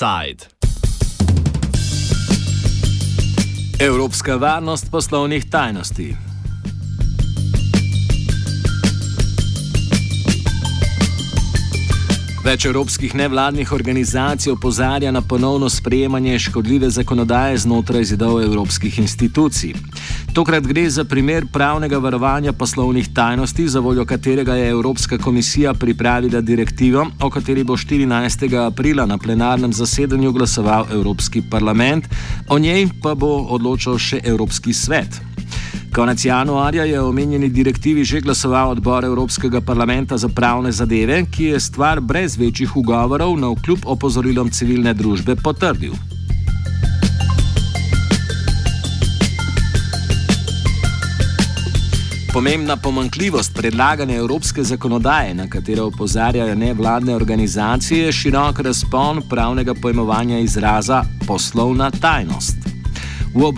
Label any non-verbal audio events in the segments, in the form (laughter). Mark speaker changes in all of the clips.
Speaker 1: Side. Evropska varnost poslovnih tajnosti. Več evropskih nevladnih organizacij opozarja na ponovno sprejemanje škodljive zakonodaje znotraj zidov evropskih institucij. Tokrat gre za primer pravnega varovanja poslovnih tajnosti, za voljo katerega je Evropska komisija pripravila direktivo, o kateri bo 14. aprila na plenarnem zasedanju glasoval Evropski parlament, o njej pa bo odločal še Evropski svet. Konec januarja je o omenjeni direktivi že glasoval odbor Evropskega parlamenta za pravne zadeve, ki je stvar brez večjih ugovorov na vkljub opozorilom civilne družbe potrdil. Pomembna pomankljivost predlagane evropske zakonodaje, na katero opozarjajo nevladne organizacije, je širok razpon pravnega pojmovanja izraza poslovna tajnost. V,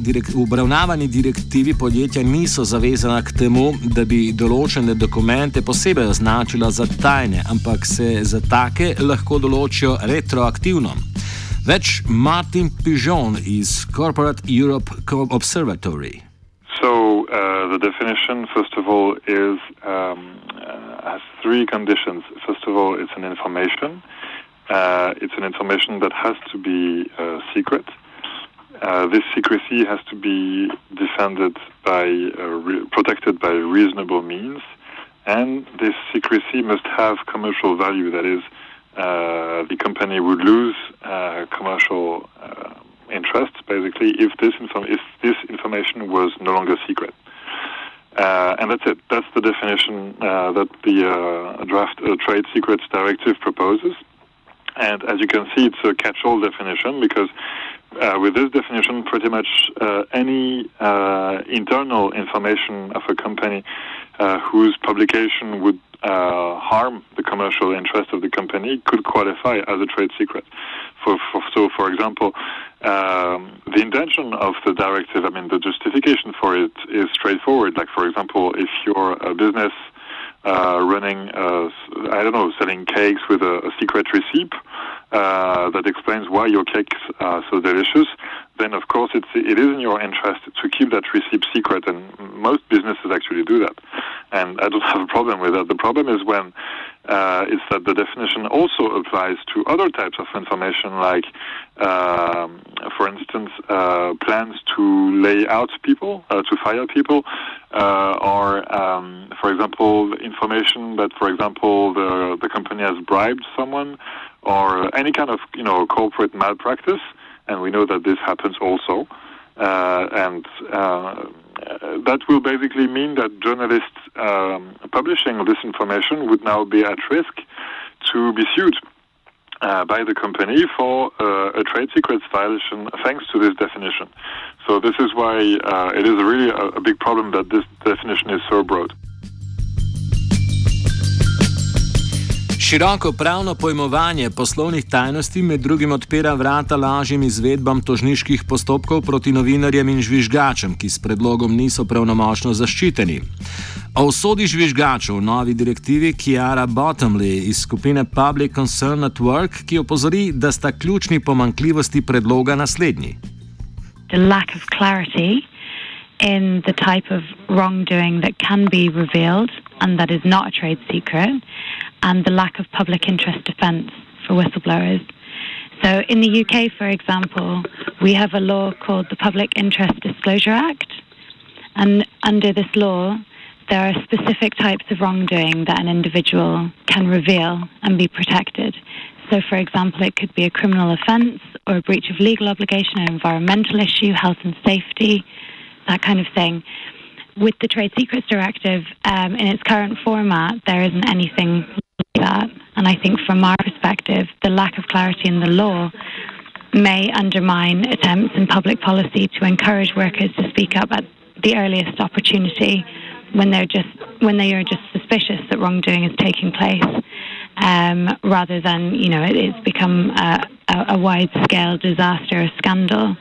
Speaker 1: direk, v obravnavani direktivi podjetja niso zavezana k temu, da bi določene dokumente posebej označila za tajne, ampak se za take lahko določijo retroaktivno. Več Martin Pigeon iz Corporate Europe Observatory.
Speaker 2: The definition, first of all, is um, uh, has three conditions. First of all, it's an information. Uh, it's an information that has to be uh, secret. Uh, this secrecy has to be defended by uh, re- protected by reasonable means, and this secrecy must have commercial value. That is, uh, the company would lose commercial interest basically if this inform- if this information was no longer secret. And that's it. That's the definition that the draft Trade Secrets Directive proposes. And as you can see, it's a catch-all definition because uh, with this definition, pretty much uh, any uh, internal information of a company uh, whose publication would uh, harm the commercial interest of the company could qualify as a trade secret. For, for so, for example, um, the intention of the directive, I mean, the justification for it is straightforward. Like, for example, if you're a business uh, running, uh, I don't know, selling cakes with a, a secret recipe uh, that explains why your cakes are so delicious, then of course it's, it is in your interest to keep that recipe secret, and most businesses actually do that. And I don't (laughs) have a problem with that. The problem is when uh, is that the definition also applies to other types of information, like, um, for instance, uh, plans to lay out people, uh, to fire people, uh, or, um, for example, information that, for example, the the company has bribed someone, or any kind of you know corporate malpractice, and we know that this happens also, uh, and uh, that will basically mean that journalists um, publishing this information would now be at risk to be sued uh, by the company for uh, a trade secrets violation thanks to this definition. So this is why uh, it is really a, a big problem that this definition is so broad.
Speaker 1: Široko pravno pojmovanje poslovnih tajnosti med drugim odpira vrata lažjim izvedbam tožniških postopkov proti novinarjem in žvižgačem, ki s predlogom niso pravnomočno zaščiteni. O usodi žvižgačev v novi direktivi Kiara Bottomley iz skupine Public Concern Network, ki opozori, da sta ključni pomankljivosti predloga naslednji.
Speaker 3: The lack of clarity in the type of wrongdoing that can be revealed and that is not a trade secret. And the lack of public interest defence for whistleblowers. So, in the UK, for example, we have a law called the Public Interest Disclosure Act, and under this law, there are specific types of wrongdoing that an individual can reveal and be protected. So, for example, it could be a criminal offence or a breach of legal obligation, an environmental issue, health and safety, that kind of thing. With the Trade Secrets Directive, um, in its current format, there isn't anything that. And I think from our perspective, the lack of clarity in the law may undermine attempts in public policy to encourage workers to speak up at the earliest opportunity when they're just when they are just suspicious that wrongdoing is taking place, um, rather than you know it, it's become a, a, a wide scale disaster, a scandal.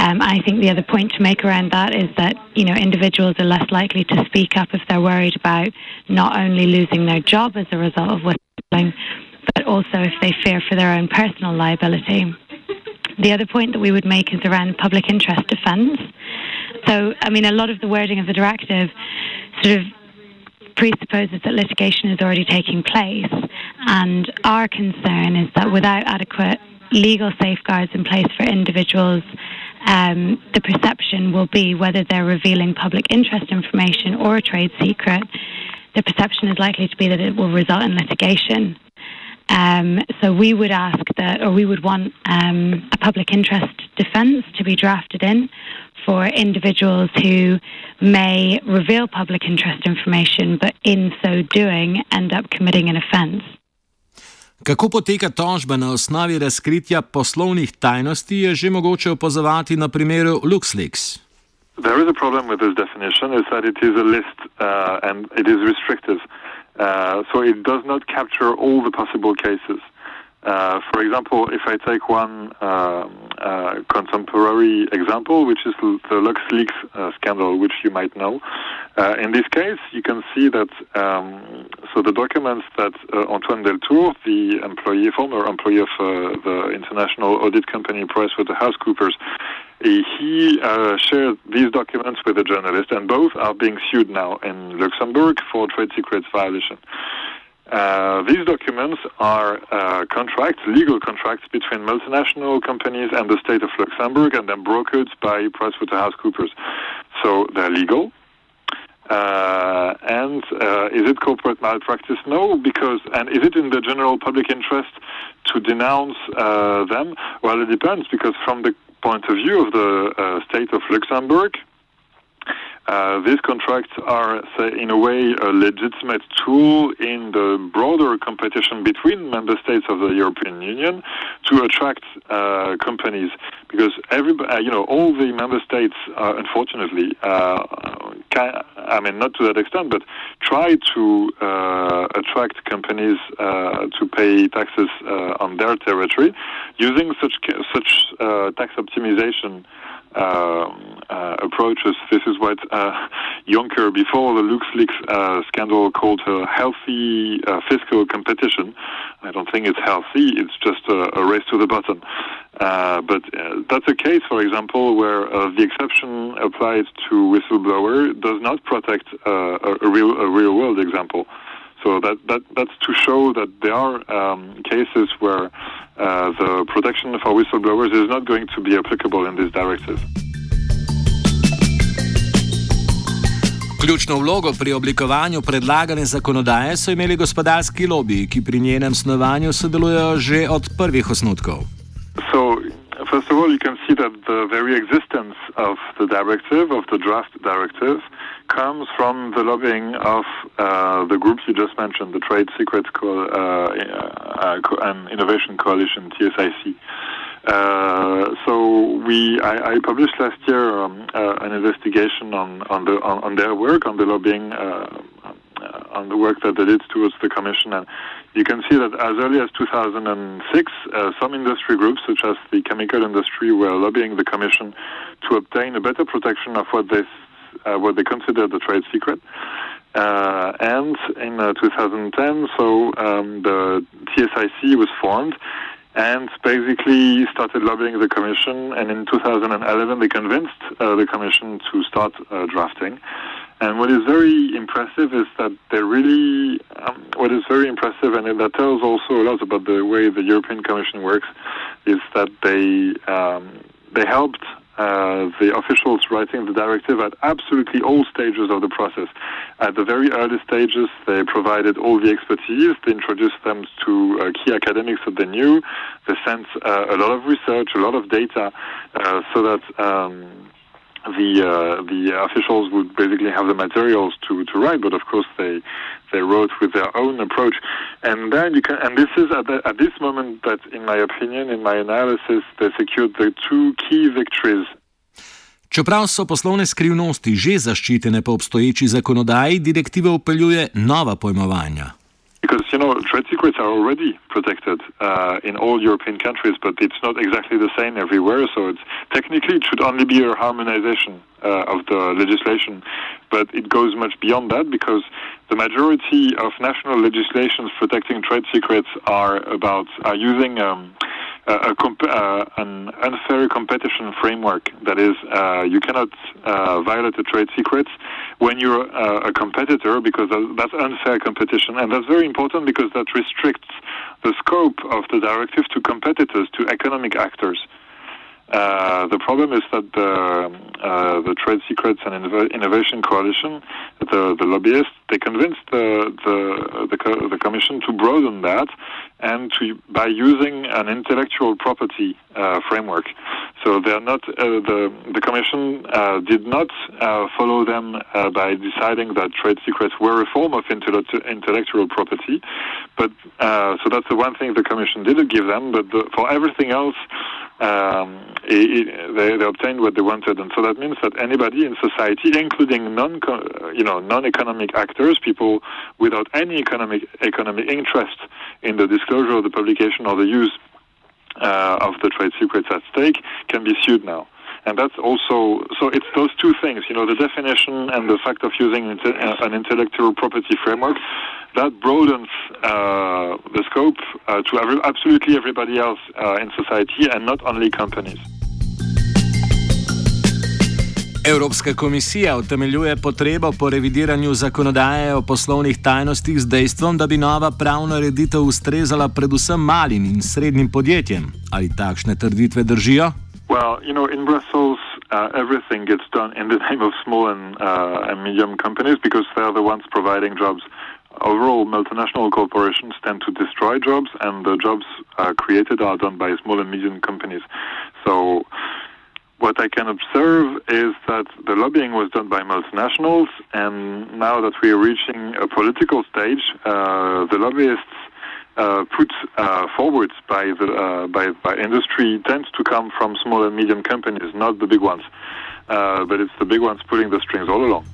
Speaker 3: Um, I think the other point to make around that is that you know individuals are less likely to speak up if they're worried about not only losing their job as a result of whistleblowing, but also if they fear for their own personal liability. The other point that we would make is around public interest defence. So, I mean, a lot of the wording of the directive sort of presupposes that litigation is already taking place, and our concern is that without adequate legal safeguards in place for individuals, um, the perception will be whether they're revealing public interest information or a trade secret, the perception is likely to be that it will result in litigation. Um, so we would ask that, or we would want um, a public interest defence to be drafted in for individuals who may reveal public interest information, but in so doing end up committing an offence.
Speaker 1: Kako poteka tožba na osnovi razkritja poslovnih tajnosti, je že mogoče opazovati na primeru LuxLeaks.
Speaker 2: There is a problem with this definition, is that it is a list uh, and it is restrictive. Uh, so it does not capture all the possible cases. Uh, for example, if I take one um, uh, contemporary example, which is the LuxLeaks uh, scandal, which you might know, uh, in this case, you can see that um, so the documents that uh, Antoine Deltour, the employee, former employee of the international audit company PricewaterhouseCoopers, he shared these documents with a journalist, and both are being sued now in Luxembourg for trade secrets violation. Uh, these documents are uh, contracts, legal contracts between multinational companies and the state of Luxembourg, and then brokered by PricewaterhouseCoopers. So they're legal. Uh, and uh, is it corporate malpractice? No, because and is it in the general public interest to denounce uh, them? Well, it depends, because from the point of view of the state of Luxembourg, uh, these contracts are, say, in a way, a legitimate tool in the broader competition between member states of the European Union to attract uh, companies, because every, uh, you know, all the member states, uh, unfortunately, uh, can, I mean, not to that extent, but try to attract companies to pay taxes on their territory using such such tax optimization um, uh, approaches. This is what uh, Juncker, before the LuxLeaks uh, scandal, called a healthy uh, fiscal competition. I don't think it's healthy. It's just a, a race to the bottom. Uh, but uh, that's a case, for example, where the exception applied to whistleblower does not protect a, a, real a real world example. So that, that that's to show that there are um, cases where Uh, the protection for whistleblowers is not going to be applicable in this directive.
Speaker 1: Ključno vlogo pri oblikovanju predlagane zakonodaje so imeli gospodarski lobiji, ki pri njenem snovanju sodelujejo že od prvih osnutkov.
Speaker 2: So, first of all, you can see that the very existence of the directive, of the draft directive, comes from the lobbying of uh, the groups you just mentioned, the Trade Secrets Co- uh, uh, and Innovation Coalition, TSIC. Uh, so we, I, I, published last year um, uh, an investigation on on, the, on, on their work, on the lobbying, uh, on the work that they did towards the Commission, and you can see that as early as 2006, some industry groups, such as the chemical industry, were lobbying the Commission to obtain a better protection of what they uh, what they considered a trade secret. Uh, and in uh, 2010, so um, the TSIC was formed and basically started lobbying the Commission. And in 2011, they convinced uh, the Commission to start uh, drafting. And what is very impressive is that they really, um, what is very impressive, and that tells also a lot about the way the European Commission works, is that they um, they helped uh, the officials writing the directive at absolutely all stages of the process. At the very early stages, they provided all the expertise. They introduced them to uh, key academics that they knew. They sent uh, a lot of research, a lot of data, uh, so that. Um, the uh, the officials would basically have the materials to, to write, but of course they they wrote with their own approach, and then you can and this is at, the, at this moment that, in my opinion, in my analysis, they secured the two key victories.
Speaker 1: Čeprav so poslovne skrivnosti že zaščitene po obstoječi zakonodaji, direktiva upeljuje nova pojmovanja.
Speaker 2: Because you know trade secrets are already protected uh, in all European countries, but it's not exactly the same everywhere. So it's technically it should only be a harmonization uh, of the legislation, but it goes much beyond that because the majority of national legislations protecting trade secrets are about are using. Um, a, comp- uh, an unfair competition framework. That is, uh, you cannot uh, violate the trade secrets when you're a competitor because that's unfair competition, and that's very important because that restricts the scope of the directive to competitors, to economic actors. Uh, the problem is that the, uh, the Trade Secrets and Innovation Coalition, the, the lobbyists, they convinced the, the, the, the, Commission to broaden that and to by using an intellectual property uh, framework. So they are not uh, the the Commission uh, did not uh, follow them by deciding that trade secrets were a form of intellectual property, but so that's the one thing the Commission didn't give them. But the, for everything else, um, it, it, they, they, obtained what they wanted, and so that means that anybody in society, including non, you know, non-economic actors, people without any economic economic interest in the disclosure of the publication or the use uh, of the trade secrets at stake, can be sued now. And that's also so. It's those two things, you know, the definition and the fact of using an intellectual property framework that broadens uh, the scope uh, to every, absolutely everybody else uh, in society and not only companies.
Speaker 1: Evropska komisija utemeljuje potrebo po revidiranju zakonodaje o poslovnih tajnostih z dejstvom, da bi nova pravna reditev ustrezala predvsem malim in srednjim podjetjem. Ali takšne trditve držijo?
Speaker 2: Well, you know, in Brussels, uh, everything gets done in the (laughs) name of small and, uh, and medium companies because they're the ones providing jobs. Overall, multinational corporations tend to destroy jobs, and the jobs uh, created are done by small and medium companies. So, what I can observe is that the lobbying was done by multinationals, and now that we are reaching a political stage, uh, the lobbyists uh, put uh, forward by the uh, by, by industry tends to come from small and medium companies, not the big ones, uh, but it's the big ones pulling the strings all along.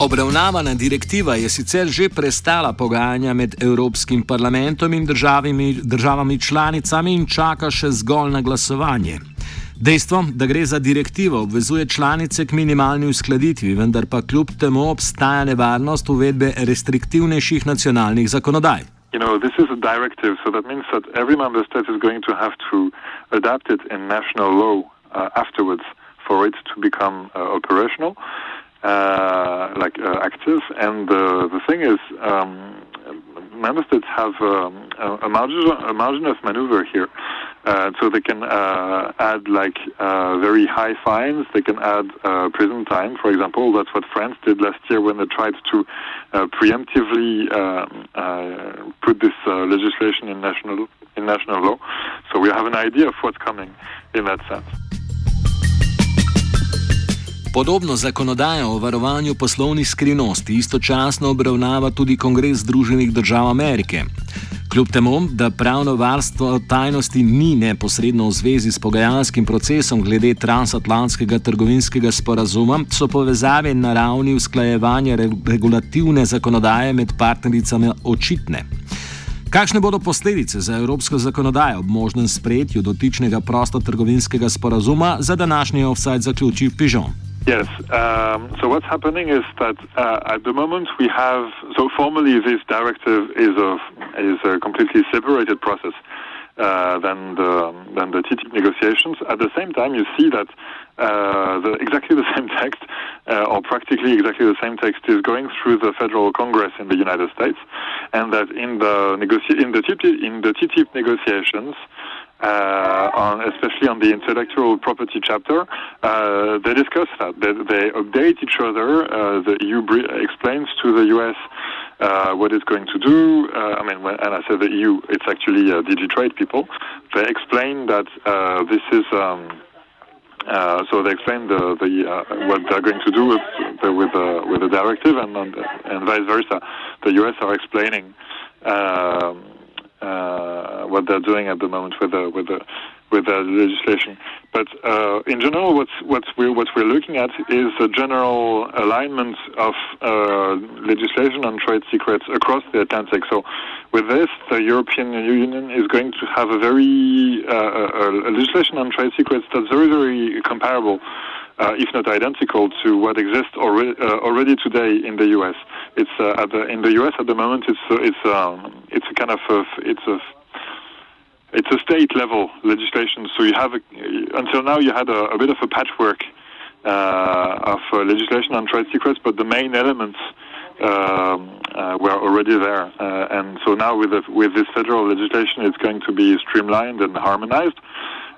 Speaker 1: Obravnavana direktiva je sicer že prestala pogajanja med Evropskim parlamentom in državami, državami članicami in čaka še zgolj na glasovanje. Dejstvo, da gre za direktivo, obvezuje članice k minimalni uskladitvi, vendar pa kljub temu obstaja nevarnost uvedbe restriktivnejših nacionalnih zakonodaj.
Speaker 2: You know, this is a directive, so that means that every member state is going to have to adapt it in national law uh, afterwards for it to become uh, operational. uh, like uh, active. And the thing is, um, member states have um, a, margin, a margin of maneuver here. Uh, so they can uh, add like uh, very high fines. They can add uh, prison time, for example. That's what France did last year when they tried to preemptively um, put this legislation in national in national law. So we have an idea of what's coming in that sense.
Speaker 1: Podobno zakonodajo o varovanju poslovnih skrivnosti istočasno obravnava tudi Kongres Združenih držav Amerike. Kljub temu, da pravno varstvo tajnosti ni neposredno v zvezi s pogajalskim procesom glede transatlantskega trgovinskega sporazuma, so povezave na ravni usklajevanja regulativne zakonodaje med partnericami očitne. Kakšne bodo posledice za evropsko zakonodajo ob možnem sprejetju dotičnega prostotrgovinskega sporazuma, za današnji offside zaključi Pižon?
Speaker 2: Yes. Um, so what's happening is that uh, at the moment we have so formally this directive is a is a completely separated process uh, than the than the TTIP negotiations. At the same time, you see that uh, the, exactly the (laughs) same text, uh, or practically exactly the same text, is going through the federal Congress in the United States, and that in the negoti- in the TTIP, in the TTIP negotiations uh, on, especially on the intellectual property chapter, uh, they discuss that. They, they update each other. Uh, the EU explains to the US uh, what it's going to do. Uh, I mean, when, and I said the EU, it's actually uh, DG Trade people. They explain that this is. Um, so they explain the, the what they're going to do with the, with the, with the directive, and and vice versa. The US are explaining. Um, uh, what they're doing at the moment with the with the with the legislation. But uh, in general, what's, what's we're, what we're looking at is a general alignment of uh, legislation on trade secrets across the Atlantic. So, with this, the European Union is going to have a very uh, a legislation on trade secrets that's very, very comparable. Uh, if not identical to what exists already, uh, already today in the U.S. It's uh, the, in the U.S. at the moment. It's it's um, it's a kind of a, it's a it's a state level legislation. So you have a, until now you had a, a bit of a patchwork uh, of uh, legislation on trade secrets, but the main elements um, uh, were already there. Uh, and so now with the, with this federal legislation, it's going to be streamlined and harmonized.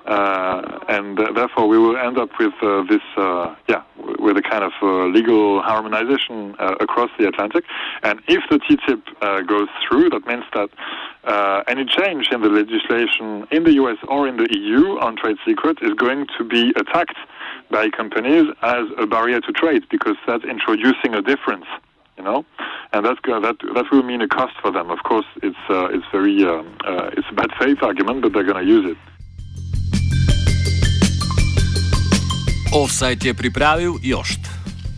Speaker 2: Uh, and uh, therefore, we will end up with this, yeah, with a kind of legal harmonization across the Atlantic. And if the TTIP goes through, that means that uh, any change in the legislation in the US or in the EU on trade secrets is going to be attacked by companies as a barrier to trade because that's introducing a difference, you know, and that's that that will mean a cost for them. Of course, it's uh, it's very uh, uh it's a bad faith argument, but they're going to use it.
Speaker 1: Offside je pripravil Jošt.